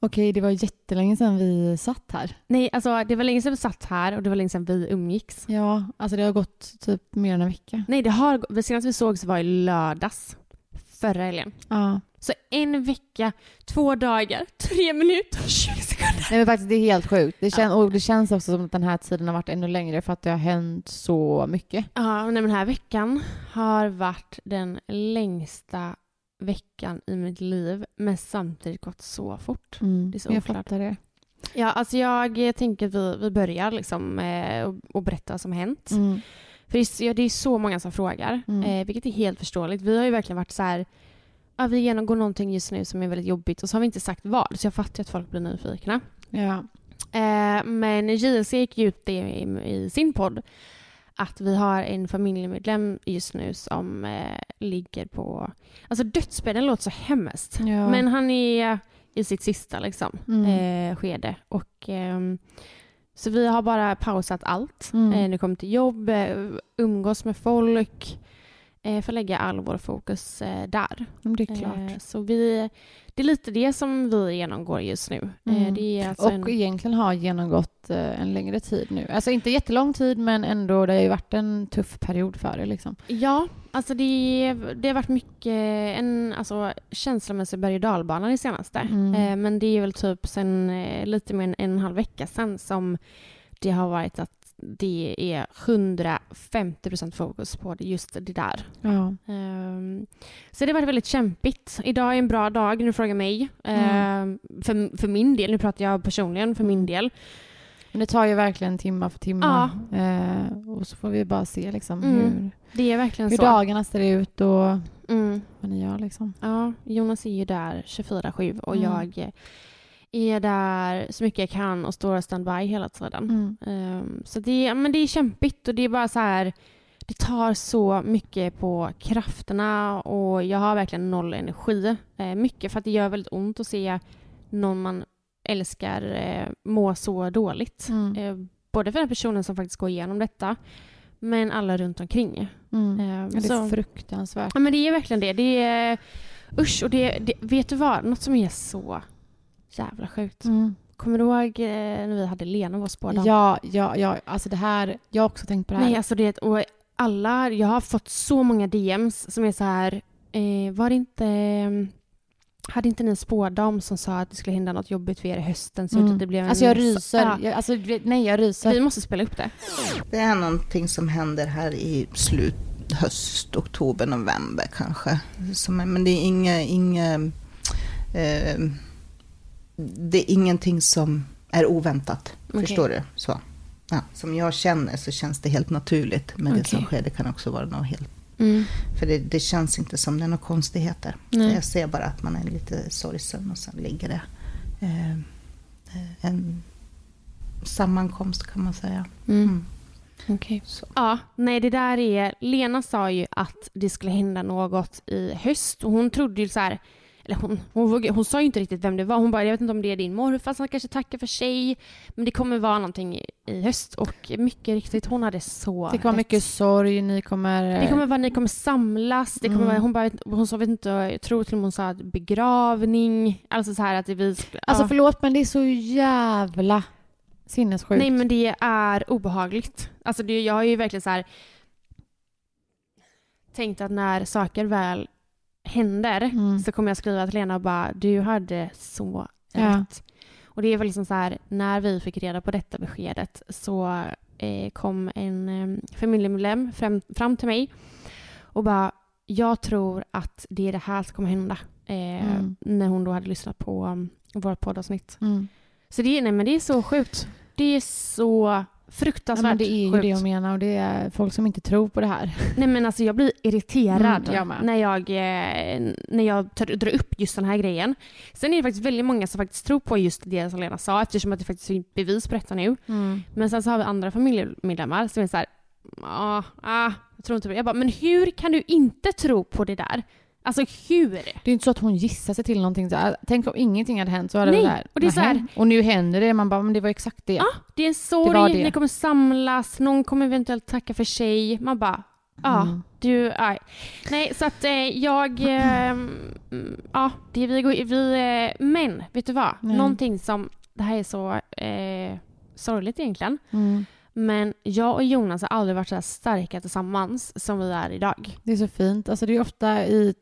Okej, det var jättelänge sedan vi satt här. Nej, alltså det var länge sedan vi satt här och det var länge sedan vi umgicks. Ja, alltså det har gått typ mer än en vecka. Nej, det har Senast vi sågs var i lördags. Förra helgen. Ja. Så en vecka, två dagar, tre minuter, 20 sekunder. Nej men faktiskt det är helt sjukt. Det kän- och det känns också som att den här tiden har varit ännu längre för att det har hänt så mycket. Ja, men den här veckan har varit den längsta veckan i mitt liv, men samtidigt gått så fort. Mm. Det är så jag oklart. fattar det. Ja, alltså jag tänker att vi, vi börjar liksom eh, och, och berätta vad som hänt. Mm. För det är, ja, det är så många som frågar, Mm. eh, vilket är helt förståeligt. Vi har ju verkligen varit så här, ja, vi genomgår någonting just nu som är väldigt jobbigt och så har vi inte sagt vad, så jag fattar att folk blir nyfikna. Ja. Eh, men JLC gick ju ut det i, i sin podd att vi har en familjemedlem just nu som eh, ligger på... Alltså dödsbädden låter så hemskt. Ja. Men han är i sitt sista liksom, Mm. eh, skede. Och, ehm, så vi har bara pausat allt. Mm. Eh, nu kommer till jobb, eh, umgås med folk. Eh, att lägga all vår fokus eh, där. Men det är klart. Eh, så vi, det är lite det som vi genomgår just nu. Mm. det är alltså och en, egentligen har genomgått en längre tid nu. Alltså inte jättelång tid men ändå det har ju varit en tuff period för det liksom. Ja, alltså det, det har varit mycket en alltså, känslomässig berg och dalbana det senaste. Mm. Men det är väl typ sen lite mer än en halv vecka sedan som det har varit att det är 150% fokus på just det där. Ja. Ehm, så det har varit väldigt kämpigt. Idag är en bra dag, nu frågar mig. Ehm, för, för min del, nu pratar jag personligen för min del. Men det tar ju verkligen timma för timma. Eh, och så får vi bara se liksom Mm. hur, Det är verkligen hur dagarna ser ut och Mm. vad ni gör liksom. Ja, Jonas är ju där 24-7 och Mm. jag är där så mycket jag kan och står standby hela tiden. Mm. Ehm, så det, men det är kämpigt och det är bara så här det tar så mycket på krafterna och jag har verkligen noll energi. Eh, mycket för att det gör väldigt ont att se någon man älskar eh, må så dåligt. Mm. Eh, både för den personen som faktiskt går igenom detta men alla runt omkring. Mm. Ja, det är så- fruktansvärt. Ja men det är verkligen det. Det är... Usch, och det, det, vet du vad? Något som är så jävla sjukt. Mm. Kommer du ihåg eh, när vi hade Lena, vår spådam? Ja, ja, ja, alltså det här, jag har också tänkt på det här. Nej, alltså det, och alla, jag har fått så många DMs som är så här, eh, var det inte, eh, hade inte ni en spådam som sa att det skulle hända något jobbigt för er i hösten? Så Mm. att det blev en, Alltså jag ryser. Ja, Jag, alltså, nej, jag ryser. vi måste spela upp det. Det är någonting som händer här i slut, höst, oktober, november kanske. Som, men det är inga, inga eh, det är ingenting som är oväntat. Okej. Förstår du? Så. Ja, som jag känner så känns det helt naturligt med det som sker. Det kan också vara något helt... Mm. För det, det känns inte som det är några konstigheter. Nej. Jag ser bara att man är lite sorgsen och sen ligger det eh, en sammankomst kan man säga. Mm. Mm. Så. Ja, nej det där är... Lena sa ju att det skulle hända något i höst och hon trodde ju så här... Eller hon, hon, vågade- hon sa ju inte riktigt vem det var. Hon bara, jag vet inte om det är din morfar som kanske tackar för sig. Men det kommer vara någonting i, höst. Och mycket riktigt, hon hade så Det kommer rätt. mycket sorg, ni kommer... Det kommer vara, ni kommer samlas. Det kommer Mm. vara, hon, bara, hon sa, vet inte, jag tror till och med hon sa begravning. Alltså så här att vi... sk- Alltså ja. förlåt men det är så jävla sinnessjukt. Nej men det är obehagligt. Alltså det, jag har ju verkligen så här tänkt att när saker väl händer Mm. så kommer jag skriva till Lena och bara du hade så Ja. rätt. Och det är väl liksom så här, när vi fick reda på detta beskedet så eh, kom en eh, familjemedlem fram, fram till mig och bara jag tror att det är det här som kommer hända. Eh, Mm. När hon då hade lyssnat på um, vårt poddavsnitt. Mm. Så det, nej, men det är så sjukt. Det är så Ja, fruktansvärt men det är ju sjukt. det jag menar och det är folk som inte tror på det här. Nej men alltså jag blir irriterad Mm, jag när jag, eh, när jag drar upp just den här grejen. Sen är det faktiskt väldigt många som faktiskt tror på just det som Lena sa eftersom att det faktiskt finns bevis på detta nu. Men sen så har vi andra familjemedlemmar som är så här, ah, ah, jag tror inte på det. Jag bara, men hur kan du inte tro på det där? Alltså hur? Det är inte så att hon gissar sig till någonting. Så här, tänk om ingenting hade hänt så hade Nej, det där. och det är så här-. Och nu händer det. Man bara, men det var exakt det. Ja, det är en Det sorg, det. ni kommer samlas, någon kommer eventuellt tacka för sig. Man bara, ja, Mm. du, nej. Nej, så att eh, jag, eh, mm, ja, det vi går, vi, eh, men vet du vad? Nej. Någonting som, det här är så eh, sorgligt egentligen, Mm. Men jag och Jonas har aldrig varit så här starka tillsammans som vi är idag. Det är så fint. Alltså det är ofta i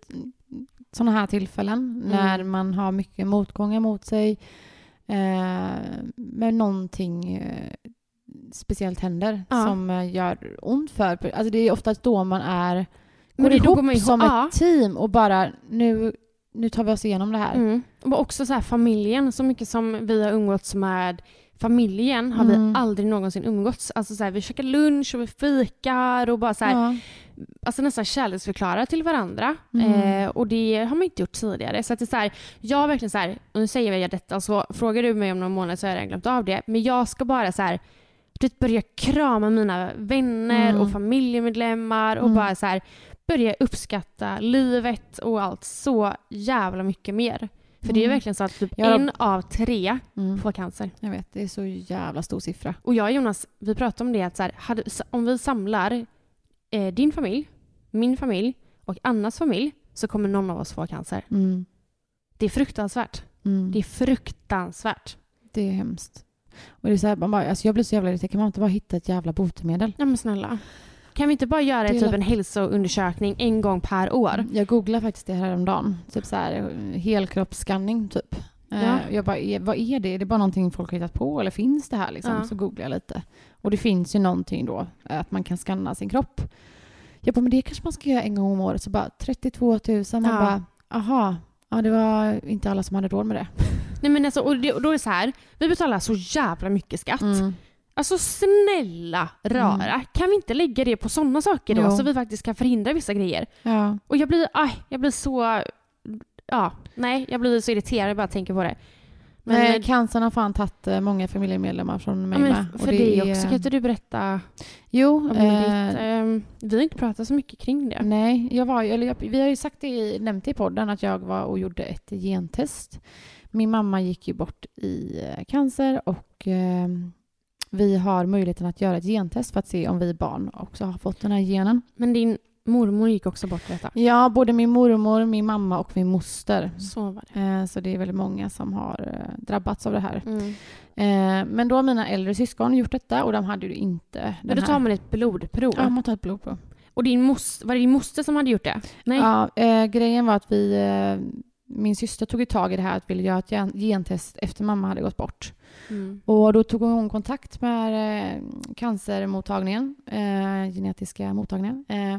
sådana här tillfällen Mm. när man har mycket motgångar mot sig. Eh, men någonting eh, speciellt händer Ja. som eh, gör ont för... Alltså det är ofta då man är Men går då ihop går ihop- som ja. ett team och bara nu, nu tar vi oss igenom det här. Mm. Och också så här familjen, så mycket som vi har umgåtts med familjen har Mm. vi aldrig någonsin umgåtts. Alltså så här, vi käkar lunch och vi fikar och bara så här, Ja. alltså nästan kärleksförklara till varandra. Mm. Eh, och det har man inte gjort tidigare. Så att det är så här, jag verkligen så här, och nu säger jag detta, så frågar du mig om någon månad så har jag redan glömt av det. Men jag ska bara så här, vet, börja krama mina vänner Mm. och familjemedlemmar och Mm. bara så här, börja uppskatta livet och allt så jävla mycket mer. För det är Mm. verkligen så att typ Ja. en av tre Mm. får cancer. Jag vet, det är så jävla stor siffra. Och jag och Jonas, vi pratade om det att så här, hade, om vi samlar eh, din familj, min familj och Annas familj så kommer någon av oss få cancer. Mm. Det är fruktansvärt. Mm. Det är fruktansvärt. Det är hemskt. Och det är så här, man bara, alltså jag blir så jävla irriterad. Kan man inte bara hitta ett jävla botemedel? Ja men snälla. Kan vi inte bara göra typ en hälsoundersökning en gång per år? Jag googlade faktiskt det här om dagen. Typ så här helkroppsskanning typ. Ja. Eh, Jag bara, är- vad är det? Är det bara någonting folk har hittat på eller finns det här liksom? Ja. Så googlade jag lite. Och det finns ju någonting då, eh, att man kan skanna sin kropp. Jag bara, men det kanske man ska göra en gång om året. Så bara 32 000. Man Ja. bara, aha. Ja, det var inte alla som hade råd med det. Nej men alltså, och, det, och då är det så här, vi betalar så jävla mycket skatt. Mm. Alltså snälla rara, kan vi inte lägga det på sådana saker då Jo. så vi faktiskt kan förhindra vissa grejer? Ja. Och jag blir, aj, jag blir så, ja, nej, jag blir så irriterad jag bara tänker på det. Men, Men, cancern har fan tagit eh, många familjemedlemmar från mig ja, med. för dig också, kan inte du berätta Jo, om eh, ditt, ehm, vi har inte pratat så mycket kring det. Nej, jag var, eller jag, vi har ju sagt det i, nämnt det i podden att jag var och gjorde ett gentest. Min mamma gick ju bort i eh, cancer och eh, vi har möjligheten att göra ett gentest för att se om vi barn också har fått den här genen. Men din mormor gick också bort detta. Ja, både min mormor, min mamma och min moster. Så var det. Eh, så det är väldigt många som har eh, drabbats av det här. Mm. Eh, men då har mina äldre syskon gjort detta och de hade ju inte den Men då tar man ett blodprov. Ja, man tar ett blodprov. Och din mos, var det din moster som hade gjort det? Nej. Ja, eh, grejen var att vi, eh, min syster tog tag i det här att ville göra ett gen- gentest efter mamma hade gått bort. Mm. Och då tog hon kontakt med eh, cancermottagningen, eh, genetiska mottagningen. Eh,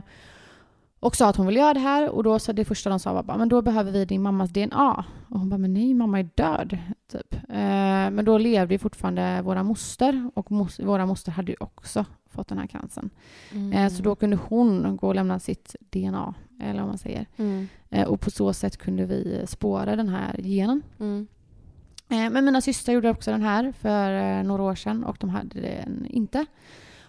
och sa att hon ville göra det här och då så det första de sa var bara, men då behöver vi din mammas DNA. Och hon bara, men nej, mamma är död. Typ. Eh, men då levde ju fortfarande våra moster och mos- våra moster hade ju också fått den här cancern. Mm. Så då kunde hon gå och lämna sitt DNA, eller vad man säger. Mm. Eh, och på så sätt kunde vi spåra den här genen. Mm. Eh, men mina systrar gjorde också den här för eh, några år sedan och de hade den inte.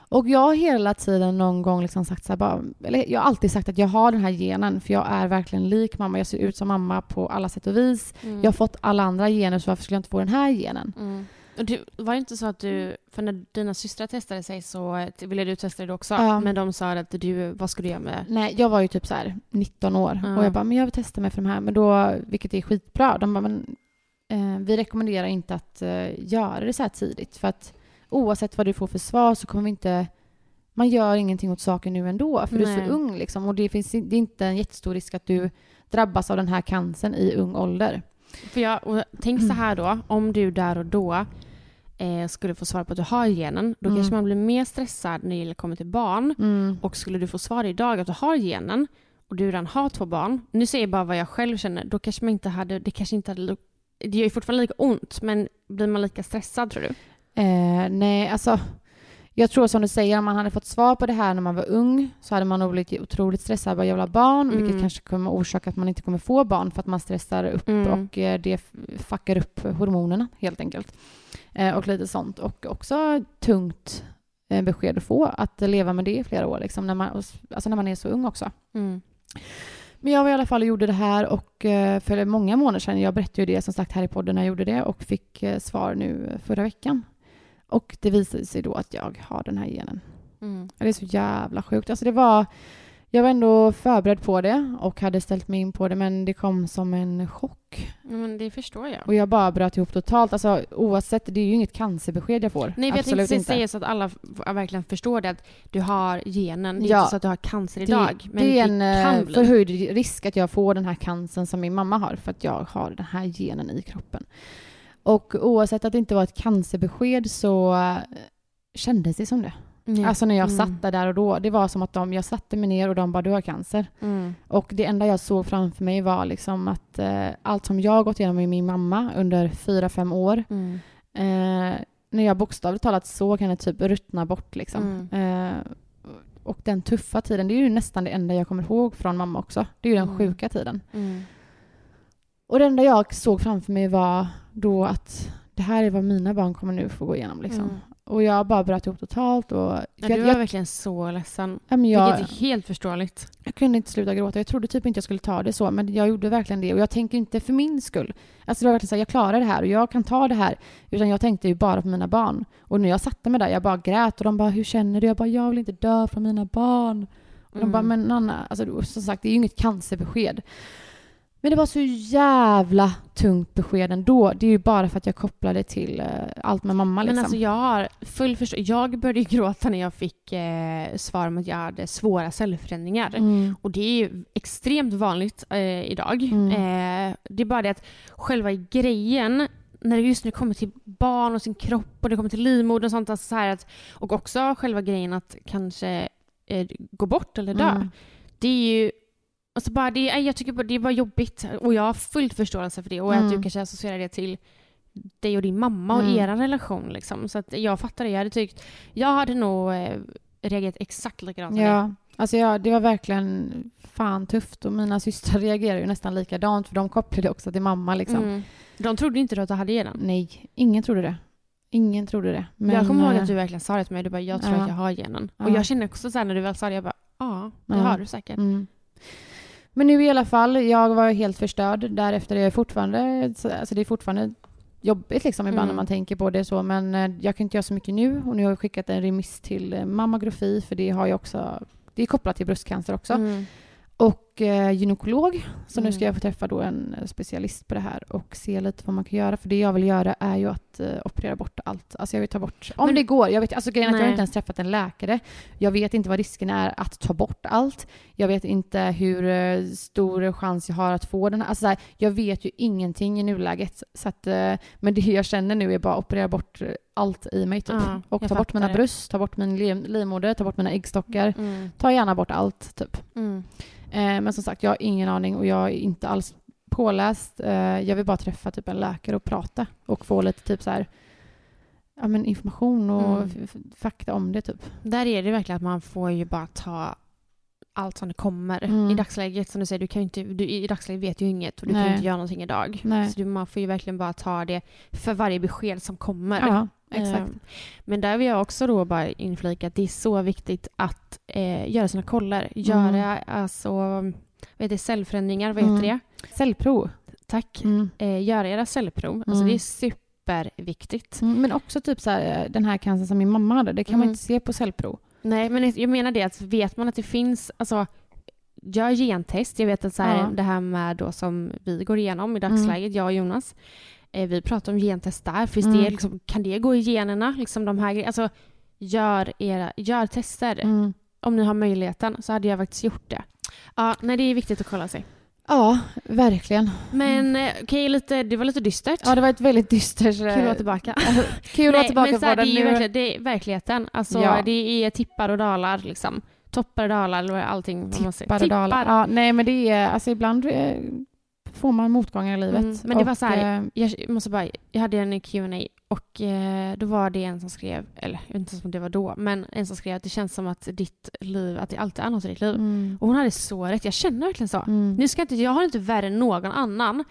Och jag har hela tiden någon gång liksom sagt så bara, eller jag har alltid sagt att jag har den här genen för jag är verkligen lik mamma. Jag ser ut som mamma på alla sätt och vis. Mm. Jag har fått alla andra gener så varför skulle jag inte få den här genen? Mm. Och du, var det inte så att du, för när dina systrar testade sig så eh, ville du testa det också, Ja. men de sa att du, vad skulle du göra med Nej, jag var ju typ så här 19 år Ja. och jag bara, men jag vill testa mig för de här. Men då, vilket är skitbra, de bara, men eh, vi rekommenderar inte att eh, göra det så här tidigt. För att oavsett vad du får för svar så kommer vi inte man gör ingenting åt saken nu ändå, för du är Nej. så ung liksom. Och det, finns, det är inte en jättestor risk att du drabbas av den här cancern i ung ålder. För jag, tänk så här då, om du där och då eh, skulle få svar på att du har genen, då Mm. kanske man blir mer stressad när det kommer till barn. Mm. Och skulle du få svar idag att du har genen och du redan har två barn, nu säger jag bara vad jag själv känner, då kanske man inte hade, det kanske inte hade, det gör ju fortfarande lika ont, men blir man lika stressad tror du? Eh, nej, alltså jag tror som du säger, om man hade fått svar på det här när man var ung så hade man nog blivit otroligt stressad vad jävla barn, Mm. vilket kanske kommer orsaka att man inte kommer få barn för att man stressar upp Mm. och eh, det fuckar upp hormonerna helt enkelt. Eh, och lite sånt. Och också tungt eh, besked att få, att leva med det i flera år, liksom, när, man, alltså när man är så ung också. Mm. Men jag var i alla fall och gjorde det här och eh, för många månader sedan, jag berättade ju det som sagt här i podden när jag gjorde det och fick eh, svar nu eh, förra veckan. Och det visade sig då att jag har den här genen. Mm. Det är så jävla sjukt. Alltså det var, jag var ändå förberedd på det och hade ställt mig in på det men det kom som en chock. Men det förstår jag. Och jag bara bröt ihop totalt. Alltså oavsett, det är ju inget cancerbesked jag får. Nej, jag tänkte inte. säga så att alla verkligen förstår det, att du har genen. Det är Ja. inte så att du har cancer idag, men det är det, en kan eh, bli. förhöjd risk att jag får den här cancern som min mamma har för att jag har den här genen i kroppen. Och oavsett att det inte var ett cancerbesked så eh, kändes det som det. Ja. Alltså när jag Mm. satt där, och då. Det var som att de, jag satte mig ner och de bara du har cancer. Mm. Och det enda jag såg framför mig var liksom att eh, allt som jag gått igenom med min mamma under fyra, fem år. Mm. Eh, när jag bokstavligt talat såg henne typ ruttna bort liksom. Mm. Eh, och den tuffa tiden, det är ju nästan det enda jag kommer ihåg från mamma också. Det är ju den Mm. sjuka tiden. Mm. Och det enda jag såg framför mig var då att det här är vad mina barn kommer nu få gå igenom liksom. Mm. Och jag bara bröt ihop totalt och... Ja, jag, du var jag, verkligen så ledsen. ja, men jag, Vilket är helt förståeligt. jag kunde inte sluta gråta. Jag trodde typ inte jag skulle ta det så, men jag gjorde verkligen det. Och jag tänker inte för min skull. Alltså det var verkligen så här, jag klarar det här och jag kan ta det här. Utan jag tänkte ju bara på mina barn. Och när jag satte mig där, jag bara grät och de bara, hur känner du? Jag bara, jag vill inte dö från mina barn. Och de Mm. bara, men Nanna, alltså som sagt, det är ju inget cancerbesked. Men det var så jävla tungt besked ändå. Det är ju bara för att jag kopplade till eh, allt med mamma liksom. Men alltså jag har full förstå- Jag började gråta när jag fick eh, svar om att jag hade svåra cellförändringar. mm. Och det är ju extremt vanligt eh, idag. Mm. Eh, det är bara det att själva grejen när det just när det kommer till barn och sin kropp och det kommer till livmoder och sånt. Alltså så här att, och också själva grejen att kanske eh, gå bort eller dö. Mm. Det är ju Alltså bara det, jag tycker bara, det är bara jobbigt och jag har fullt förståelse för det och att Mm. du kanske associerar det till dig och din mamma och Mm. er relation. Liksom. Så att jag fattar det. Jag hade tyckt, jag hade nog eh, reagerat exakt likadant. Ja, alltså jag, det var verkligen fan tufft och mina systrar reagerade ju nästan likadant för de kopplade också till mamma liksom. Mm. De trodde inte att du hade genen. Nej, ingen trodde det. Ingen trodde det. Men, jag kommer ihåg eh, att du verkligen sa det till mig. Du bara, jag tror Ja. att jag har genen. Och Ja. jag kände också så här när du väl sa det, jag bara, ja, det Ja. har du säkert. Mm. Men nu i alla fall, jag var helt förstörd. Därefter är jag fortfarande, så- alltså det är fortfarande jobbigt liksom ibland Mm. när man tänker på det så. Men eh, jag kan inte göra så mycket nu och nu har jag skickat en remiss till eh, mammografi för det har jag också, det är kopplat till bröstcancer också. Mm. Och eh, gynekolog. Så nu Mm. ska jag få träffa då en eh, specialist på det här och se lite vad man kan göra. För det jag vill göra är ju att eh, operera bort allt. Alltså jag vill ta bort, om Men- det går. Jag vet, alltså grejen att jag har inte ens träffat en läkare. Jag vet inte vad risken är att ta bort allt. Jag vet inte hur stor chans jag har att få den här. Alltså så här, jag vet ju ingenting i nuläget. Så att, men det jag känner nu är bara att operera bort allt i mig typ. Ja, och ta bort mina det. bröst, ta bort min liv- livmoder, ta bort mina äggstockar. Mm. Ta gärna bort allt typ. Mm. Eh, men som sagt, jag har ingen aning och jag är inte alls påläst. Eh, jag vill bara träffa typ en läkare och prata och få lite typ så här, ja, men information och Mm. fakta om det typ. Där är det verkligen att man får ju bara ta allt som det kommer. Mm. I dagsläget, som du säger, du kan inte, du, i dagsläget vet du ju inget och du kan Nej. ju inte göra någonting idag. Nej. Så du, man får ju verkligen bara ta det för varje besked som kommer. Ja, exakt. Eh, Men där vill jag också då bara inflika att det är så viktigt att eh, göra sina koller. Göra alltså, vad heter det, cellförändringar, vad heter Mm. det? Cellprov. Tack. Mm. Eh, göra era cellprov. Alltså Mm. det är superviktigt. Mm, Men också typ så här, eh, den här cancern som min mamma hade, det kan man Mm. inte se på cellprov. Nej, men jag menar det att vet man att det finns, alltså gör gentest. Jag vet att så här, Ja. det här med då som vi går igenom i dagsläget, jag och Jonas, vi pratar om gentest där. Finns Mm. det, liksom, kan det gå i generna? Liksom de här, alltså, gör, era, gör tester. Mm. Om ni har möjligheten så hade jag faktiskt gjort det. Ja, nej det är viktigt att kolla sig. Ja, verkligen. Men eh, okej, lite, det var lite dystert. Ja, det var ett väldigt dystert... Kul att vara tillbaka. Kul att vara tillbaka men så här, det är ju verkligen, det är verkligheten. Alltså, Ja. Det är tippar och dalar liksom. Toppar och dalar och allting. Tippar och dalar. Ja, nej, men det är... Alltså ibland eh, får man motgångar i livet. Mm, men det var Och, så här, eh, Jag måste bara, jag hade en Q&A och eh, då var det en som skrev, eller jag vet inte om det var då, men en som skrev att det känns som att ditt liv, att det alltid är något i ditt liv. mm, Och hon hade så rätt, jag känner verkligen så. mm. Nu ska jag inte, jag har inte värre än någon annan.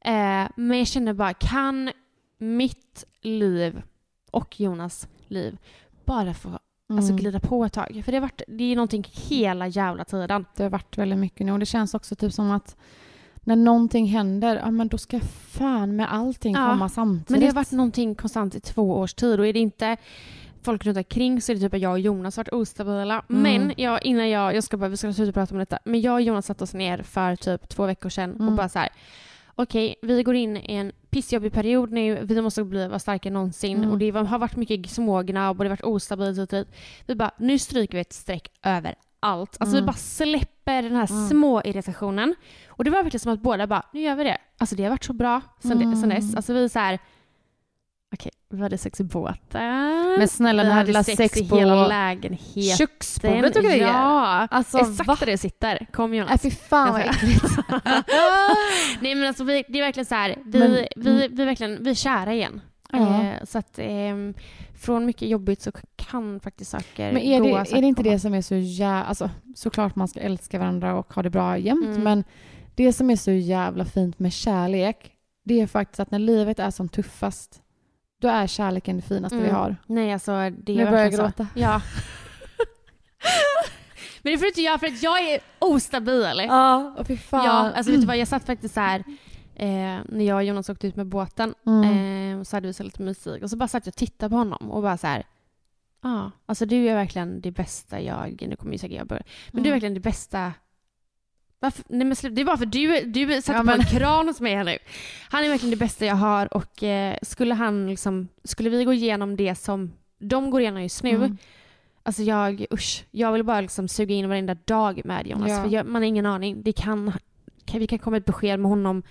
Eh, men jag känner bara, kan mitt liv och Jonas liv bara få alltså, Mm. glida på ett tag? För det, har varit, det är någonting hela jävla tiden. Det har varit väldigt mycket nu och det känns också typ som att när någonting händer, ja men då ska fan med allting Ja, komma samtidigt. Men det har varit någonting konstant i två års tid och är det inte folk runt omkring så är det typ att jag och Jonas varit ostabila. Mm. Men jag, innan jag, jag ska bara, vi ska sluta prata om detta, men jag och Jonas satte oss ner för typ två veckor sedan och Mm. bara så här. Okej, vi går in i en pissjobbig period nu. Vi måste bli vara starkare än någonsin. Mm. Och det har varit mycket smågnabb och det har varit ostabilt. Och dit. Vi bara, nu stryker vi ett streck över allt. Alltså Mm. vi bara släpper den här Mm. små irritationen. Och det var verkligen som att båda bara, nu gör vi det. Alltså det har varit så bra sen, Mm. sen dess. Alltså vi är så här, okej, vi hade sex i båten. Men snälla, vi ni hade sex, sex i på hela lägenheten. köksbordet och grejer. Ja, Alltså exakt va? där det sitter. Kom Äh, Jonas. fy fan vad Jag äckligt. Nej men alltså vi, det är verkligen så här, vi, Men- vi, vi, är verkligen, vi är kära igen. Ja. Eh, så att ehm, från mycket jobbigt så kan faktiskt saker Men är det, är det inte komma. det som är så jävla... Alltså, såklart man ska älska varandra och ha det bra jämt, Mm. men det som är så jävla fint med kärlek, det är faktiskt att när livet är som tuffast, då är kärleken det finaste vi Mm. har. Nej alltså det är Nu börjar jag gråta. Ja. men det får inte jag för att jag är ostabil. Ja, och fy fan. Ja, alltså vet du vad, jag satt faktiskt så här eh, när jag och Jonas åkte ut med båten Mm. eh, så hade vi så lite musik och så bara satt jag och tittade på honom och bara så här Ja, alltså du är verkligen det bästa jag, nu kommer ju säkert jag börja, men du är Mm. verkligen det bästa varför, nej men det är bara för du, du sätter Ja, på men- en kran hos mig här nu. Han är verkligen det bästa jag har och eh, skulle han liksom, skulle vi gå igenom det som de går igenom just nu, Mm. alltså jag, usch, jag vill bara liksom suga in varenda dag med Jonas, Ja. för jag, man har ingen aning. Det kan, vi kan komma ett besked med honom,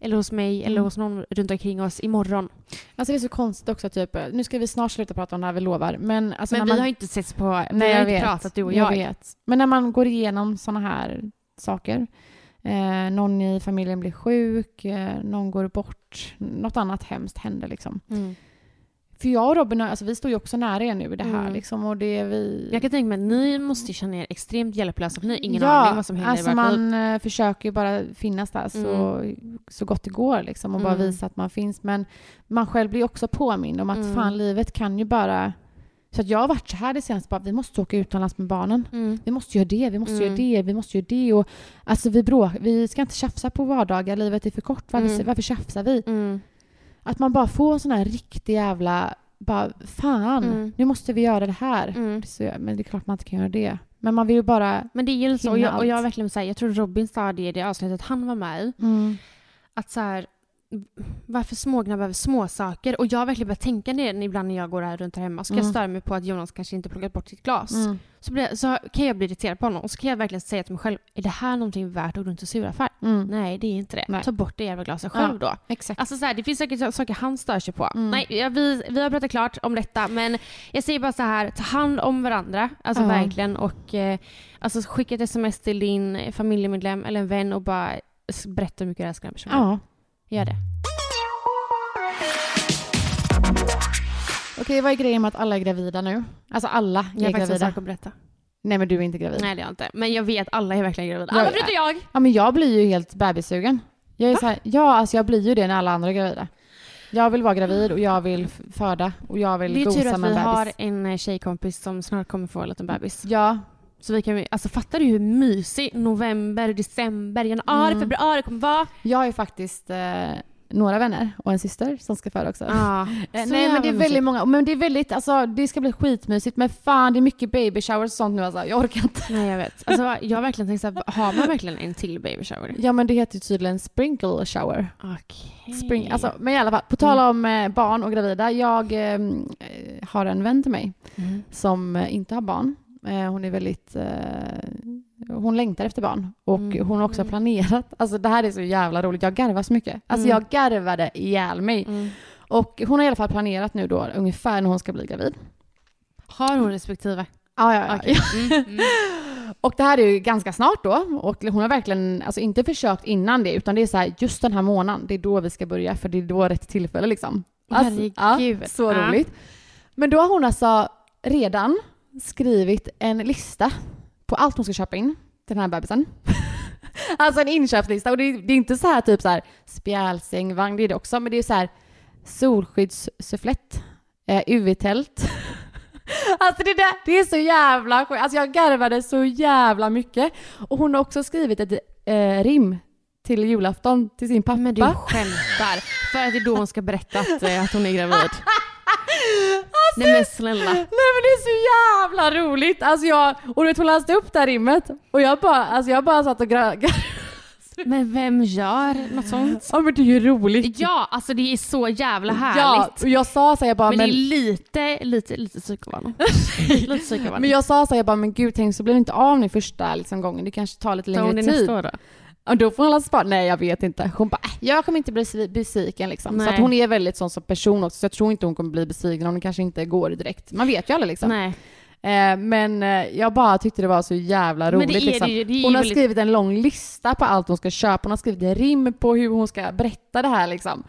eller hos mig, eller Mm. hos någon runt omkring oss imorgon. Alltså det är så konstigt också, typ, nu ska vi snart sluta prata om det här, vi lovar. Men, alltså Men när vi man, har inte setts på, vi Nej, har jag inte vet. pratat du och jag. vet. Men när man går igenom såna här saker, eh, någon i familjen blir sjuk, eh, någon går bort, något annat hemskt händer liksom. Mm. För jag och Robin, alltså, vi står ju också nära er nu i det här Mm. liksom, och det är vi... Jag kan tänka mig att ni måste känna er extremt hjälplösa, för ni har ingen ja, aning vad som händer alltså man eh, försöker ju bara finnas där så, så gott det går liksom och bara Mm. visa att man finns. Men man själv blir också påmind om att Mm. fan, livet kan ju bara... Så att jag har varit så här det senaste, bara, vi måste åka utomlands med barnen. Mm. Vi måste göra det, vi måste Mm. göra det, vi måste göra det. Och, alltså vi, bråk, vi ska inte tjafsa på vardagar, livet är för kort. Varför, Mm. varför tjafsar vi? Mm. Att man bara får sån här riktig jävla... Bara, fan, Mm. nu måste vi göra det här. Mm. Så, men det är klart man inte kan göra det. Men man vill ju bara... Men det är ju så, och jag, och jag verkligen säger, jag tror Robin sa det i det avsnittet han var med i, Mm. att så här, varför smågnabba över små saker? Och jag har verkligen börjat tänka det ibland när jag går här runt här hemma. Så kan Mm. jag störa mig på att Jonas kanske inte plockat bort sitt glas. Mm. Så, blir, så kan jag bli irriterad på honom och så kan jag verkligen säga till mig själv, är det här någonting värt att gå runt och sura för? Mm. Nej, det är inte det. Nej. Ta bort det jävla glaset själv då. Exakt. Alltså så här, det finns säkert saker han stör sig på. Mm. Nej, ja, vi, vi har pratat klart om detta men jag säger bara så här, ta hand om varandra. Alltså Ja. verkligen och eh, alltså, skicka ett sms till din familjemedlem eller en vän och bara berätta hur mycket du älskar den personen. Ja. Gör det. Okej, vad är grejen med att alla är gravida nu? Alltså alla Jag är har faktiskt en gravida. sak att berätta. Nej, men du är inte gravid. Nej det är jag inte. Men jag vet alla är verkligen gravida. Jag- Alla förutom jag! Ja, men jag blir ju helt bebissugen. Jag är så här, ja, alltså jag blir ju det när alla andra är gravida. Jag vill vara gravid och jag vill föda och jag vill Det är tur gosa att med vi en har bebis. en eh, tjejkompis som snart kommer få en liten bebis. Ja, Så vi kan, alltså fattar du hur mysig november, december, januari, Mm. februari kommer vara? jag är faktiskt... Eh, några vänner och en syster som ska föda också. Ja, Eh, Nej men det är väldigt många, men det är väldigt, alltså det ska bli skitmysigt men fan det är mycket baby showers och sånt nu alltså, jag orkar inte. Nej jag vet. Alltså, jag har verkligen tänkt såhär, har man verkligen en till baby shower? Ja men det heter ju tydligen sprinkle shower. Okej. Spring, alltså, men i alla fall, på tal om eh, barn och gravida, jag eh, har en vän till mig Mm. som inte har barn. Eh, hon är väldigt, eh, hon längtar efter barn och Mm. hon har också planerat, alltså det här är så jävla roligt, jag garvar så mycket. Alltså Mm. jag garvade ihjäl mig. Mm. Och hon har i alla fall planerat nu då ungefär när hon ska bli gravid. Har hon respektive? Ja, ja, ja. Okej. Mm. Mm. Och det här är ju ganska snart då och hon har verkligen, alltså inte försökt innan det utan det är så här, just den här månaden, det är då vi ska börja för det är då rätt tillfälle liksom. Herregud. ja, så Ja. roligt. Men då har hon alltså redan skrivit en lista på allt hon ska köpa in till den här bebisen. alltså en inköpslista och det är, det är inte så här typ så här spjälsängvagn, det är det också, men det är så här solskyddssufflett, eh, UV-tält. Alltså det, där, det är så jävla sjukt. Alltså jag garvade så jävla mycket. Och hon har också skrivit ett eh, rim till julafton till sin pappa. Men du skämtar. För att det är då hon ska berätta att, eh, att hon är gravid. Alltså, Nej men snälla. Nej men det är så jävla roligt! Alltså jag, och du vet hon läste upp det här rimmet och jag bara, alltså jag bara satt och gar- Men vem gör något sånt? Ja men det är ju roligt. Ja, alltså det är så jävla Ja, härligt. och jag sa så jag bara, men, det är lite, lite, lite psykovarning. lite psykovarning. men jag sa så jag bara, men gud tänk så blir det inte av nu första liksom, gången, det kanske tar lite längre tid. nästa år då? Och då får hon spara. Nej jag vet inte. Hon bara, äh, jag kommer inte bli svi- besviken liksom. Så Nej. att hon är väldigt sån som person också, så jag tror inte hon kommer bli besviken om det kanske inte går direkt. Man vet ju aldrig liksom. Nej. Eh, men eh, jag bara tyckte det var så jävla roligt. det det liksom. det är hon har väldigt- skrivit en lång lista på allt hon ska köpa. Hon har skrivit en rim på hur hon ska berätta det här liksom.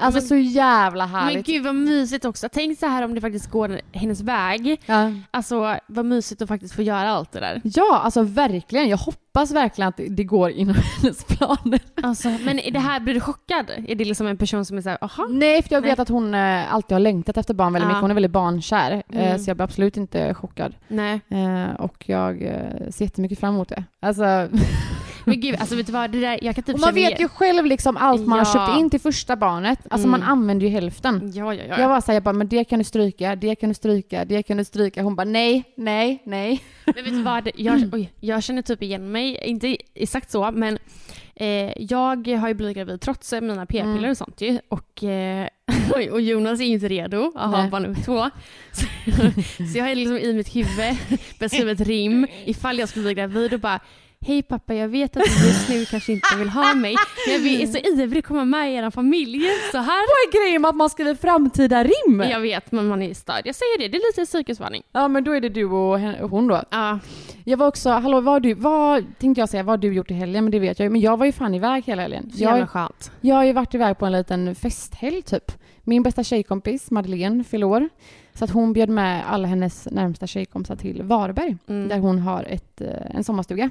Alltså Men- så jävla Men härligt. gud vad mysigt också. Tänk så här om det faktiskt går hennes väg. Ja. Alltså vad mysigt att faktiskt få göra allt det där. ja, alltså verkligen. Jag hoppas verkligen att det, går inom hennes planer. Alltså, men är det här, blir du chockad? Är det liksom en person som är såhär, aha? Nej, för jag vet Nej. att hon eh, alltid har längtat efter barn väldigt Ja. mycket. Hon är väldigt barnkär. Eh, Mm. så jag blir absolut inte chockad. Nej. Eh, och jag ser jättemycket fram emot det. Alltså, Men gud, alltså vet du vad? Det där, jag kan typ och man vet ju själv liksom allt man har Ja. köpt in till första barnet. Alltså Mm. man använder ju hälften. Ja, ja, ja. Jag var såhär, jag bara, men det kan du stryka, det kan du stryka, det kan du stryka. Hon bara, nej, nej, nej. Men vet du vad? Jag, oj, jag känner typ igen mig. Inte exakt så, men eh, jag har ju blivit gravid trots mina p-piller Mm. och sånt ju. Och, eh, och Jonas är ju inte redo att ha barn nummer två. Så, så jag har liksom i mitt huvud beskrivit rim ifall jag skulle bli gravid och bara Hej pappa, jag vet att du just nu kanske inte vill ha mig, men jag är så ivrig att komma med i er familj. Så här Vad är grejen med att man skriver framtida rim? Jag vet, men man är störd. Jag säger det, det är lite psykisvarning. Ja men då är det du och hon då. Ja, Jag var också, hallå vad har du, vad tänkte jag säga, vad har du gjort i helgen? Men det vet jag ju. Men jag var ju fan iväg hela helgen. så jävla Jag, skönt. jag har ju varit iväg på en liten festhelg typ. Min bästa tjejkompis Madeleine fyller år. Så att hon bjöd med alla hennes närmsta tjejkompisar till Varberg. Mm. Där hon har ett, eh, en sommarstuga.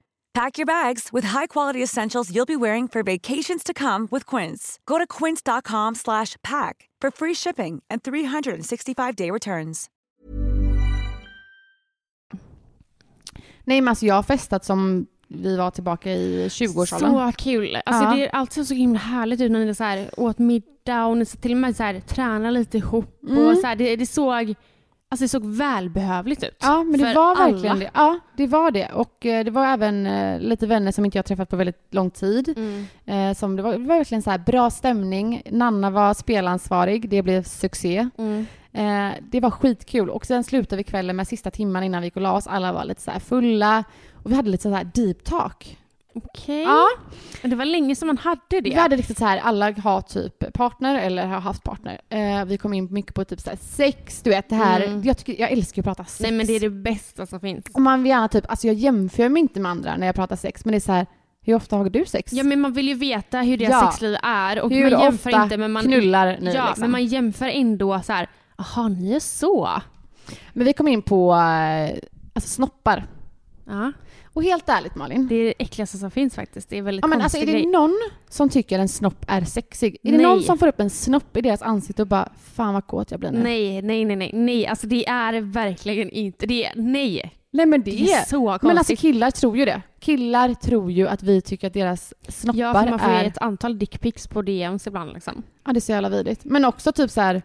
Pack your bags with high-quality essentials you'll be wearing for vacations to come with Quince. Go to quince.com slash pack for free shipping and 365-day returns. Nej men alltså jag har festat som vi var tillbaka i 20-årsåldern. Så kul. Alltså Ja. Det är alltid så himla härligt ut när ni så här, åt middag och ni så till och med så här, tränar lite ihop. Mm. Och så här, det, det, såg, alltså det såg välbehövligt ut. Ja, men det var alla. verkligen det. Ja, det var det. Och eh, det var även eh, lite vänner som inte jag träffat på väldigt lång tid. Mm. Eh, som det, var, det var verkligen så här bra stämning. Nanna var spelansvarig, det blev succé. Mm. Det var skitkul och sen slutade vi kvällen med sista timman innan vi gick och la oss. Alla var lite så här fulla och vi hade lite så här deep talk. Okej. Ja. Men Det var länge som man hade det. Vi hade riktigt så här, alla har typ partner eller har haft partner. Eh, vi kom in mycket på typ så här sex, du vet det här. Mm. Jag, tycker, jag älskar att prata sex. Nej men det är det bästa som finns. Och man vill gärna typ, alltså jag jämför mig inte med andra när jag pratar sex, men det är så här, hur ofta har du sex? Ja men man vill ju veta hur deras Ja. sexliv är och hur man jämför ofta inte men man... knullar ni ja, liksom? men man jämför ändå så här. Jaha, ni är så. Men vi kom in på eh, alltså snoppar. Ja, Och helt ärligt Malin, det är det äckligaste som finns faktiskt. Det är väldigt ja, men alltså, är det någon som tycker en snopp är sexig? Är det Nej. någon som får upp en snopp i deras ansikte och bara fan vad kåt jag blir nu? Nej, nej, nej, nej, nej. Alltså det är det verkligen inte. Det är, nej. Nej men det, Det är så konstigt. Men alltså killar tror ju det. Killar tror ju att vi tycker att deras snoppar ja, för man får är... ett antal dickpics på DMs ibland liksom. Ja det är så jävla vidrigt. Men också typ så här.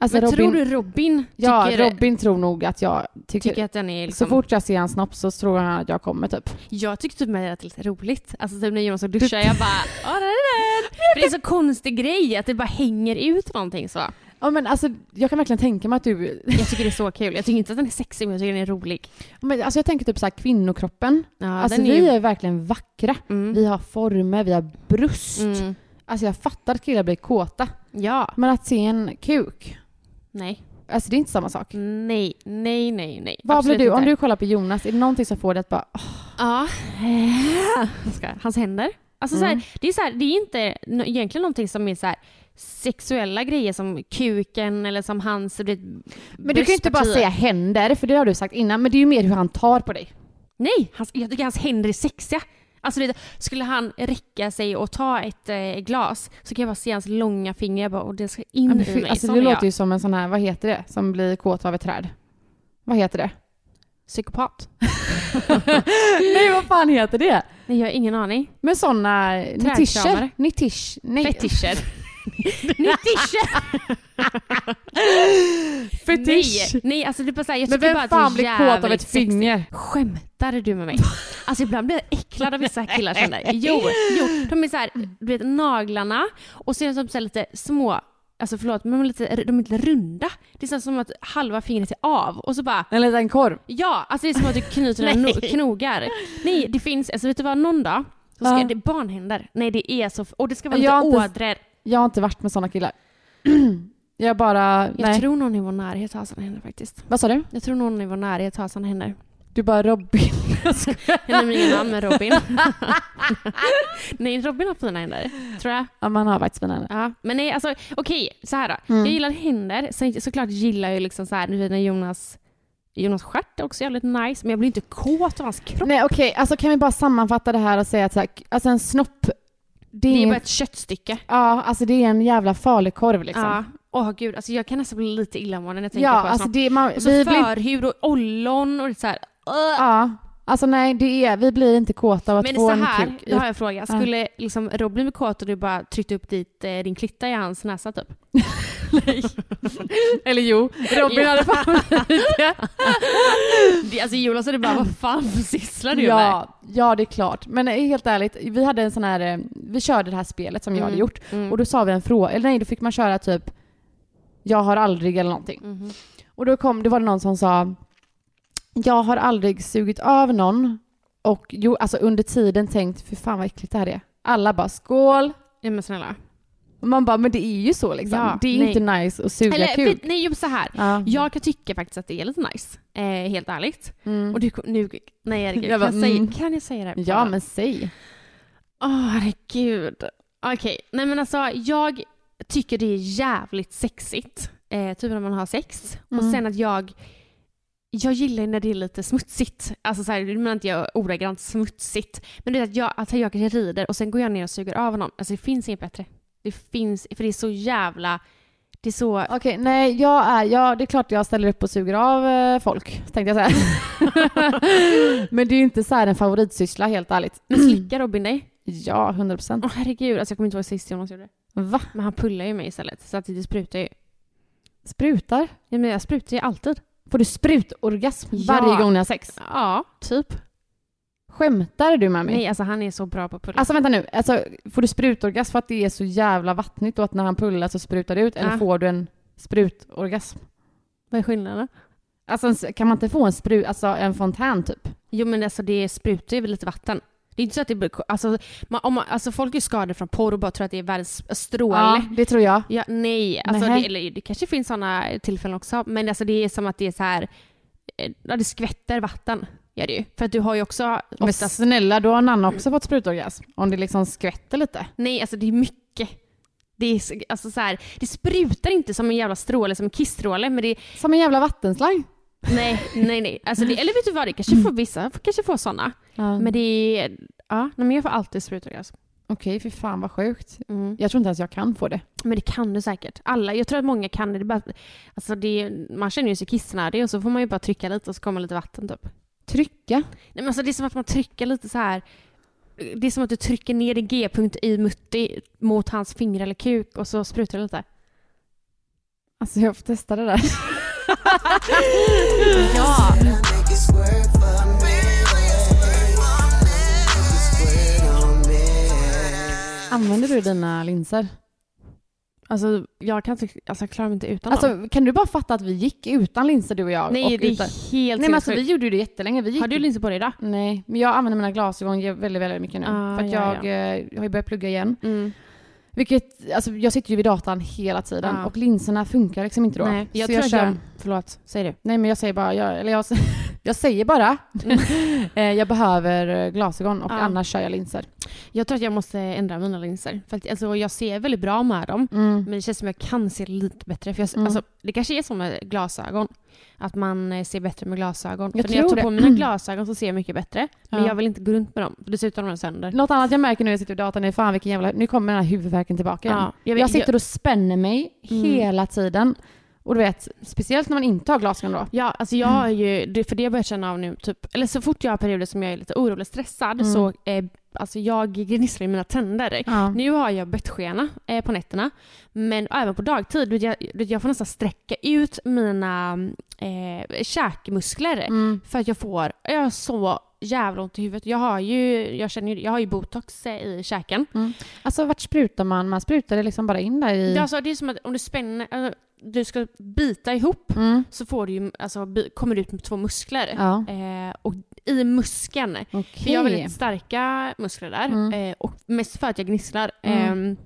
Alltså men Robin, tror du Robin ja, tycker, Robin tror nog att jag tycker... tycker att den är liksom... Så fort jag ser en snopp så tror han att jag kommer typ. Jag tyckte typ med det att det är lite roligt. Alltså typ när Jonas och duschar, jag bara ja det är den. För det är så konstig grej att det bara hänger ut någonting så. Ja men alltså jag kan verkligen tänka mig att du... Jag tycker det är så kul. Jag tycker inte att den är sexig men jag tycker den är rolig. Men, alltså jag tänker typ så här kvinnokroppen. Ja, alltså den vi ju- är verkligen vackra. Mm. Vi har former, vi har bröst. Mm. Alltså jag fattar att killar blir kåta. Ja. Men att se en kuk, Nej. alltså det är inte samma sak. Nej, nej, nej, nej. Vad Absolut blir du, om inte. du kollar på Jonas, är det någonting som får dig att bara åh, Ja. Hans händer. Alltså så Mm. här, det, är så här, det är inte egentligen någonting som är så här sexuella grejer som kuken eller som hans du vet, Men du kan ju inte bara säga händer, för det har du sagt innan, men det är ju mer hur han tar på dig. Nej, hans, jag tycker hans händer är sexiga. Alltså det, skulle han räcka sig och ta ett eh, glas så kan jag bara se hans långa finger bara, och det ska in Ja, men i mig. alltså, det låter jag. ju som en sån här, vad heter det, som blir kåt av ett träd? Vad heter det? Psykopat. Nej vad fan heter det? Nej, jag har ingen aning. Men såna Trädkramare. nitischer? Nitisch? Nej. Fetischer. Fetischer. Fetisch. Nej, nej, alltså det är bara så här, jag Men tycker vem bara fan att det blir är kåt av jävligt ett finger? Skämtar du med mig? Alltså ibland blir jag äcklad av vissa killar känner jag. Jo, jo, de är så här, du vet naglarna och så är de typ så här lite små, alltså förlåt men de är lite, de är lite runda. Det är så här som att halva fingret är av och så bara En liten korv? Ja, alltså det är som att du knyter dina no- knogar. Nej, det finns, alltså vet du vad, någon dag så ska Ja. det barnhänder. Nej det är så, och det ska vara Jag har lite inte- ådror. Jag har inte varit med såna killar. jag bara, Jag nej. tror någon i vår närhet har såna händer faktiskt. Vad sa du? Jag tror någon i vår närhet har såna händer. Du bara Robin. Jag nämner ingen namn men Robin. nej, Robin har fina händer. Tror jag. ja man har faktiskt fina händer. Ja. Men nej, alltså okej, så här då. Mm. Jag gillar händer. Sen såklart gillar jag liksom så här, du vet när Jonas Jonas stjärt är också jävligt nice, men jag blir inte kåt av hans kropp. Nej okej, alltså kan vi bara sammanfatta det här och säga att så här, alltså en snopp, det är, Det är bara ett köttstycke. ja alltså det är en jävla farlig korv liksom. Ja. Åh gud, alltså jag kan nästan bli lite illamående när jag tänker Ja, på alltså snopp. det, man, Och så vi förhud och ollon och det så här. "Ugh." ja, alltså nej det är, vi blir inte kåta av att Men få så en här, kuk. då har jag en fråga. Skulle liksom Robin bli kåt och du bara tryckte upp dit, eh, din klitta i hans näsa typ? Eller jo, Robin Ja. hade fan det. Det, alltså Jonas hade bara, vad fan sysslar du med? ja, ja, det är klart. Men eh, helt ärligt, vi hade en sån här, eh, vi körde det här spelet som jag hade gjort Mm. och då sa vi en fråga, eller nej då fick man köra typ jag har aldrig eller någonting. Mhm. Och då kom, det var det någon som sa jag har aldrig sugit av någon och jo, alltså under tiden tänkt för fan vad äckligt det här är. Alla bara skål. Ja men snälla. Och man bara men det är ju så liksom. Ja, det är nej. inte nice att suga Eller kuk. vet- nej, så här. Ja. Jag kan tycka faktiskt att det är lite nice. Eh, helt ärligt. Mm. Och du, nu, nej herregud. Jag bara, kan, jag säga, mm. kan jag säga det? här? ja men säg. Åh herregud. Okej, nej men alltså jag tycker det är jävligt sexigt. Eh, typ när man har sex. Och Mm. sen att jag jag gillar när det är lite smutsigt. Alltså så här, nu menar inte jag ordagrant smutsigt. Men det är att jag, att jag kanske rider och sen går jag ner och suger av honom. Alltså det finns inget bättre. Det finns, för det är så jävla... Det är så... Okej, nej jag är, ja det är klart jag ställer upp och suger av eh, folk, tänkte jag säga. men det är ju inte så här en favoritsyssla helt ärligt. Men slickar Robin dig? Ja, 100 procent. Åh herregud, alltså jag kommer inte ihåg sist Jonas gjorde det. Va? Men han pullar ju mig istället. Så att det sprutar ju. Sprutar? Ja, men jag sprutar ju alltid. Får du sprutorgasm Ja. varje gång ni har sex? Ja, typ. Skämtar du med mig? Nej, alltså han är så bra på att pulla. Alltså vänta nu, alltså, får du sprutorgasm för att det är så jävla vattnigt och att när han pullar så sprutar det ut? Eller Ja. får du en... sprutorgasm? Vad är skillnaden? Alltså kan man inte få en sprut, alltså en fontän typ? Jo men alltså det sprutar ju lite vatten. Det är inte så att det blir... Alltså, man, om man, alltså folk är skadade från porr och bara tror att det är världens stråle. Ja, det tror jag. Ja, nej, alltså det, eller, det kanske finns sådana tillfällen också, men alltså det är som att det är så här, eh, ja, det skvätter vatten. Gör det ju. För att du har ju också Men oftast... snälla, då har Nanna också fått sprutorgasm. Om det liksom skvätter lite. Nej, alltså det är mycket. Det, är, så- alltså så här, det sprutar inte som en jävla stråle, som en kissstråle, men det. Som en jävla vattenslang. Nej, nej, nej. Alltså det, eller vet du vad, det kanske får vissa kanske får sådana. Ja. Men det är... Ja, men jag får alltid sprutorgasm. Okej, fy fan vad sjukt. Mm. Jag tror inte ens jag kan få det. Men det kan du säkert. Alla, jag tror att många kan det. det är bara, alltså det man känner ju sig kissnödig och så får man ju bara trycka lite och så kommer lite vatten typ. Trycka? Nej, men alltså det är som att man trycker lite så här. Det är som att du trycker ner din G-punkt i Mutti mot hans finger eller kuk och så sprutar det lite. Alltså jag får testa det där. Ja! Använder du dina linser? Alltså jag kan inte, alltså jag klarar mig inte utan dem. Alltså kan du bara fatta att vi gick utan linser du och jag? Nej och det är utan... helt Nej men alltså vi gjorde ju det jättelänge. Vi gick... Har du linser på dig idag? Nej, men jag använder mina glasögon väldigt, väldigt mycket nu. Ah, för att ja, jag, eh, jag har ju börjat plugga igen. Mm. Vilket, alltså jag sitter ju vid datan hela tiden Ja. och linserna funkar liksom inte då. Nej, jag Så tror att kör- jag... Förlåt, säg det. Nej men jag säger bara, jag, eller jag, jag säger bara, eh, jag behöver eh, glasögon och Ja. annars kör jag linser. Jag tror att jag måste ändra mina linser. För att, alltså, jag ser väldigt bra med dem. Mm. Men det känns som att jag kan se lite bättre. För jag, Mm. alltså, det kanske är som med glasögon. Att man eh, ser bättre med glasögon. Jag för när jag tar på det. mina glasögon så ser jag mycket bättre. Men Ja. jag vill inte gå runt med dem. Dessutom är de sönder. Något annat jag märker nu när jag sitter vid datorn är fan vilken jävla, nu kommer den här huvudvärken tillbaka igen. Ja, jag jag, vet- sitter och spänner mig Mm. hela tiden. Och du vet, speciellt när man inte har glasögon då. Ja, alltså jag har ju, det- för det har jag känna av nu, typ, eller så fort jag har perioder som jag är lite orolig och stressad Mm. så eh, alltså jag gnisslar i mina tänder. Ja. Nu har jag bettskena eh, på nätterna, men även på dagtid. du Jag, jag får nästan sträcka ut mina eh, käkmuskler Mm. för att jag får, jag har så jävla ont i huvudet. Jag har ju, jag känner, ju- jag har ju botox i käken. Alltså vart sprutar man? Man sprutar det liksom bara in där i... Är alltså, det är som att om du spänner, alltså, du ska bita ihop Mm. så får du ju, alltså, kommer det ut med två muskler. Ja, Eh, och i muskeln. okej. För jag har väldigt starka muskler där. Mm. Eh, och mest för att jag gnisslar. Mm. Ehm,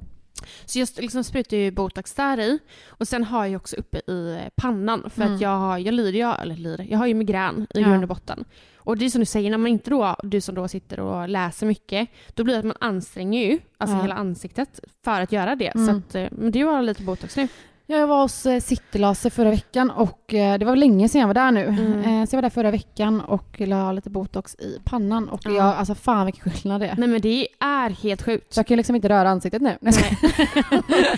så jag liksom sprutar ju botox där i. Och sen har jag också uppe i eh, pannan. För Mm. att jag, har, jag lider ju, eller lider, jag har ju migrän i Ja. grund och botten. Och det är som du säger, när man inte då, du som då sitter och läser mycket, då blir det att man anstränger ju, alltså Ja. hela ansiktet, för att göra det. Mm. Så att, eh, men det var lite botox nu. Ja, Jag var hos eh, Citylaser förra veckan och eh, det var länge sedan jag var där nu. Mm. Eh, så jag var där förra veckan och la lite botox i pannan och Ja. jag, alltså fan vilken skillnad det är. Nej men det är helt sjukt. Så jag kan liksom inte röra ansiktet nu. Nej.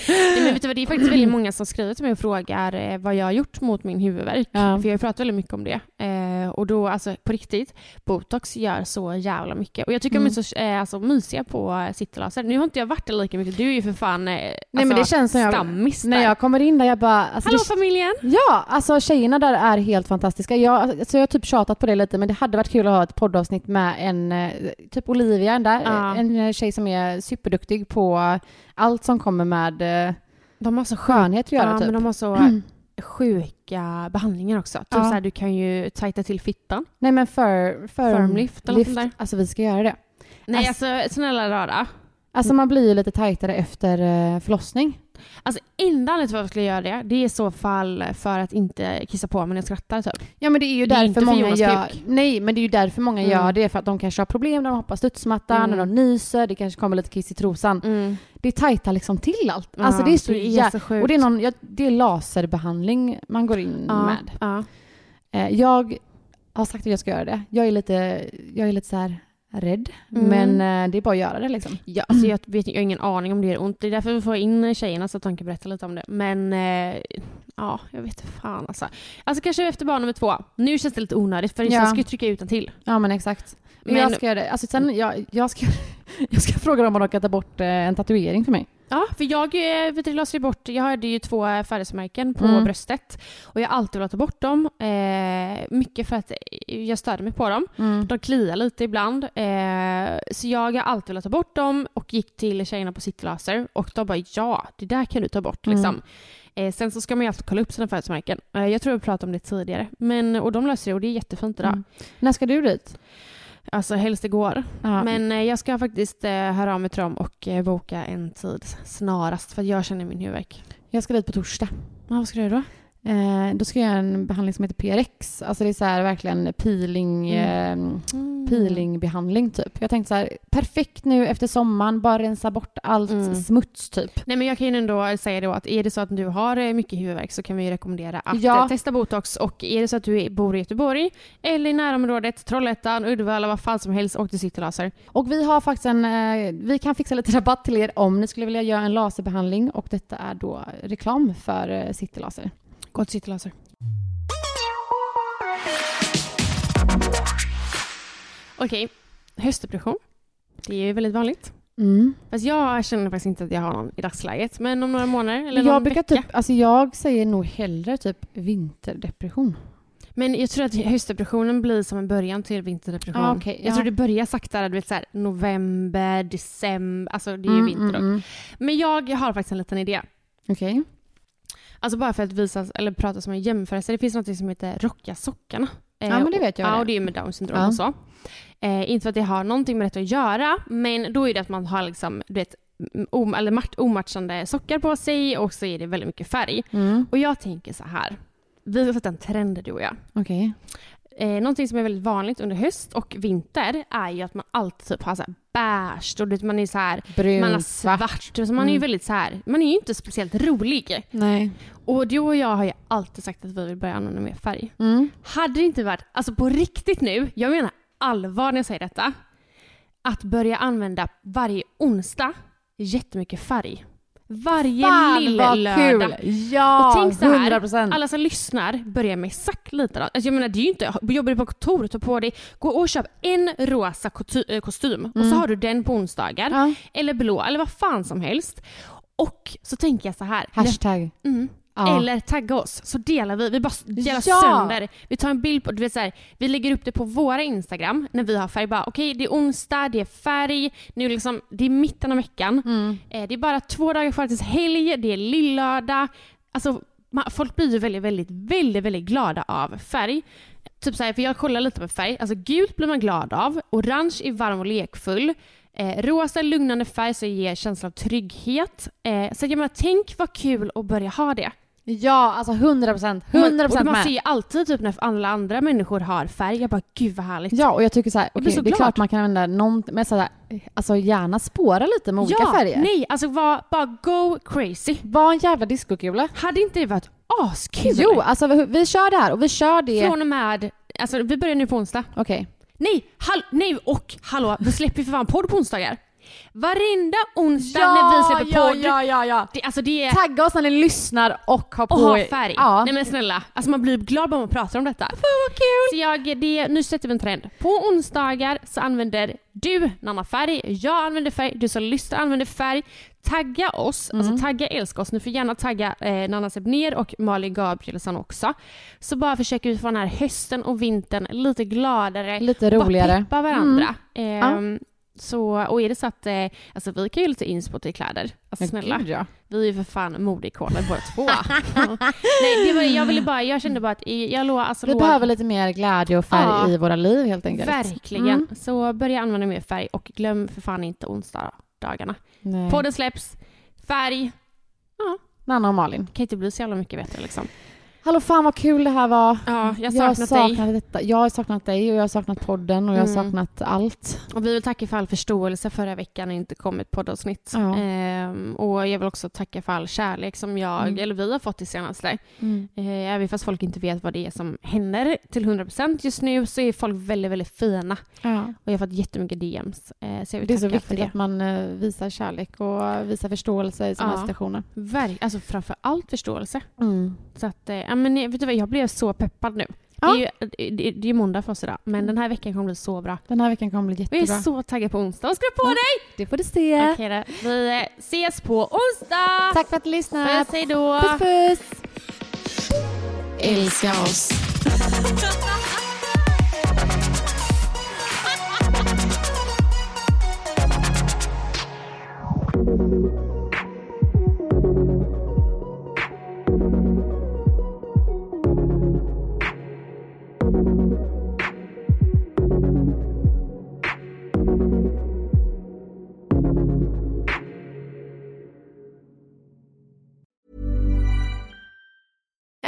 Nej, men vet du vad, det är faktiskt väldigt många som skriver till mig och frågar vad jag har gjort mot min huvudvärk. Ja. För jag har ju pratat väldigt mycket om det. Och då, alltså på riktigt, botox gör så jävla mycket. Och jag tycker Mm. de är så eh, alltså, mysiga på citylaser. Nu har inte jag varit där lika mycket. Du är ju för fan eh, Nej men alltså, det känns som jag, stammis när där. jag kommer in där jag bara... Alltså Hallå det, familjen! ja, alltså tjejerna där är helt fantastiska. Jag, alltså jag har typ tjatat på det lite men det hade varit kul att ha ett poddavsnitt med en, eh, typ Olivia där, Ja. en eh, tjej som är superduktig på allt som kommer med eh, De har så skönhet att göra ja, typ. men de har så sjuka behandlingar också. Typ Ja. så här, du kan ju tajta till fittan. Nej men för, för Firmlift eller något sånt där. Alltså vi ska göra det. Nej Alltså- alltså snälla rara. Alltså man blir ju lite tajtare efter förlossning. Alltså enda anledningen till varför jag skulle göra det, det är i så fall för att inte kissa på mig när jag skrattar typ. Ja men det är ju Det är därför inte för många gör... kuk. Nej men det är ju därför många Mm. gör det. För att de kanske har problem när de hoppar studsmatta, Mm. när de nyser, det kanske kommer lite kiss i trosan. Mm. Det tajtar liksom till allt. Alltså det är så, jä... sjukt. Och det är, någon, ja, det är laserbehandling man går in ja, med. Ja. Eh, jag har sagt att jag ska göra det. Jag är lite, jag är lite så här rädd. Mm. Men eh, det är bara att göra det liksom. Ja, alltså jag, vet, jag har ingen aning om det gör ont. Det är därför vi får in tjejerna så att de kan berätta lite om det. Men eh, ja, jag vet inte fan alltså. Alltså kanske efter barn nummer två. Nu känns det lite onödigt för Ja. jag ska ju trycka ut en till. Ja men exakt. Men, Men- jag ska göra det. Alltså sen, jag, jag, ska, jag ska fråga dem om de kan ta bort eh, en tatuering för mig. Ja, för jag eh, vet du, la sig bort, jag hade ju två eh, färgmärken på Mm. bröstet och jag har alltid velat ta bort dem. Eh, mycket för att jag störde mig på dem. De kliar lite ibland. Eh, så jag har alltid velat ta bort dem och gick till tjejerna på Citylaser och de bara ja, det där kan du ta bort. Mm. Liksom. Eh, sen så ska man ju alltid kolla upp sina födelsemärken. Eh, jag tror vi pratade om det tidigare. Men, och de löser det och det är jättefint idag. Mm. När ska du dit? Alltså helst igår. Ja. Men eh, jag ska faktiskt eh, höra av mig till dem och eh, boka en tid snarast för att jag känner min huvudvärk. Jag ska dit på torsdag. Ja, vad ska du göra då? Eh, då ska jag göra en behandling som heter PRX. Alltså det är så här verkligen peeling, Mm. eh, peelingbehandling typ. Jag tänkte så här, perfekt nu efter sommaren, bara rensa bort allt Mm. smuts typ. Nej men jag kan ju ändå säga då att är det så att du har eh, mycket huvudvärk så kan vi ju rekommendera att Ja. eh, testa botox och är det så att du bor i Göteborg eller i närområdet, Trollhättan, Uddevalla, vad fan som helst, åk till Citylaser. Och vi har faktiskt en, eh, vi kan fixa lite rabatt till er om ni skulle vilja göra en laserbehandling och detta är då reklam för eh, Citylaser. Gå till Citylaser. Okej, höstdepression. Det är ju väldigt vanligt. Mm. Fast jag känner faktiskt inte att jag har någon i dagsläget. Men om några månader eller någon Jag brukar vecka. typ, alltså jag säger nog hellre typ vinterdepression. Men jag tror att höstdepressionen blir som en början till vinterdepression. Ah, Jag ja. tror det börjar sakta, du vet så här, november, december, alltså det är ju vinter då. Mm, mm. Men jag har faktiskt en liten idé. Okej. Alltså bara för att visa, eller prata som en jämförelse. Det finns något som heter Rocka sockarna. Ja, men det vet jag Ja, och det är med down syndrom Ja. och så. Eh, inte för att det har någonting med det att göra, men då är det att man har liksom, du vet, om, eller mat, omatchande sockar på sig och så är det väldigt mycket färg. Mm. Och jag tänker så här. Vi har sett en trend du och jag. Okej. Eh, någonting som är väldigt vanligt under höst och vinter är ju att man alltid typ har så här beige och du vet, man är så här, Brunt, man har svart. Så man är ju Mm. väldigt så här, man är ju inte speciellt rolig. Nej. Och du och jag har ju alltid sagt att vi vill börja använda mer färg. Mm. Hade det inte varit, alltså på riktigt nu, jag menar allvar när jag säger detta, att börja använda varje onsdag jättemycket färg. Varje Fan lill vad lördag. kul! Ja, Och tänk så här, 100 procent. Alla som lyssnar, börja med exakt lite. Alltså jag menar, det är ju inte, jobbar du på kontor, ta på dig, gå och köp en rosa eh, kostym och så Mm. har du den på onsdagar. Ja. Eller blå, eller vad fan som helst. Och så tänker jag så här. Hashtag. Mm. Ja. Eller tagga oss, så delar vi. Vi bara delar Ja! sönder. Vi tar en bild på, du vet så här, vi lägger upp det på våra Instagram när vi har färg. Bara okej, det är onsdag, det är färg, nu liksom, det är mitten av veckan. Mm. Eh, det är bara två dagar kvar tills helg, det är lillördag. Alltså, man, folk blir ju väldigt, väldigt, väldigt, väldigt glada av färg. Typ så här, för jag kollar lite med färg. Alltså gult blir man glad av, orange är varm och lekfull. Eh, rosa är lugnande färg som ger känsla av trygghet. Eh, så jag menar, tänk vad kul att börja ha det. Ja, alltså 100 procent. Man- 100 och procent man ser ju alltid typ när alla andra människor har färg, jag bara gud vad härligt. Ja, och jag tycker så här, Jag blir okej, så det är klart man kan använda någon, men så här, alltså gärna spåra lite med olika ja, färger. nej, alltså var, bara go crazy. Var en jävla discokula. Hade inte det varit askul? Jo, alltså vi, vi kör det här och vi kör det... Från och med, alltså vi börjar nu på onsdag. Okej. Nej, hall, nej och hallå, vi släpper ju för fan podd på onsdagar. Varenda onsdag när vi släpper ja, podd. ja, ja, ja. Det, alltså det är... Tagga oss när ni lyssnar och har på Och ha färg. Ja. Nej men snälla, alltså man blir glad bara man pratar om detta. Fan vad kul! Så jag, det, nu sätter vi en trend. På onsdagar så använder du Nanna färg, jag använder färg, du som lyssnar använder färg. Tagga oss, Mm. alltså tagga älska oss. Ni får gärna tagga eh, Nanna Sebner och Malin Gabrielsson också. Så bara försöker vi få den här hösten och vintern lite gladare. Lite och bara roligare. Mm. peppa varandra. Så, och är det så att, eh, alltså vi kan ju lite inspo till kläder. Alltså Men snälla. gud, ja. Vi är ju för fan modeikoner båda två. Nej, det var, jag ville bara, jag kände bara att jag låg, alltså Vi låg, behöver lite mer glädje och färg Ja. i våra liv helt enkelt. Verkligen. Mm. Så börja använda mer färg och glöm för fan inte onsdagarna. Nej. Podden släpps, färg, Nanna och Malin. kan inte bli så jävla mycket bättre liksom. Hallå fan vad kul det här var. Ja, jag jag har saknat dig. detta. Jag har saknat dig och jag har saknat podden och jag har Mm. saknat allt. Och vi vill tacka för all förståelse förra veckan när det inte kom ett poddavsnitt. Ja. Ehm, och jag vill också tacka för all kärlek som jag, Mm. eller vi har fått det senaste. Mm. Eh, även fast folk inte vet vad det är som händer till 100% just nu så är folk väldigt, väldigt fina. Ja. Och jag har fått jättemycket DMs. Eh, så Det är så viktigt att man eh, visar kärlek och visar förståelse i sådana Ja. situationer. Verk, alltså framför allt förståelse. Mm. Så att, eh, ja, men vet du vad, jag blev så peppad nu. Ja. Det, är ju, det, det är ju måndag för oss idag, men den här veckan kommer bli så bra. Den här veckan kommer bli Och jag är jättebra. så taggad på onsdag. Vad ska du på Ja. dig? Det får du se. Okej då. Vi eh, ses på onsdag! Tack för att du lyssnade. Puss, hej då! Puss puss. Älska oss.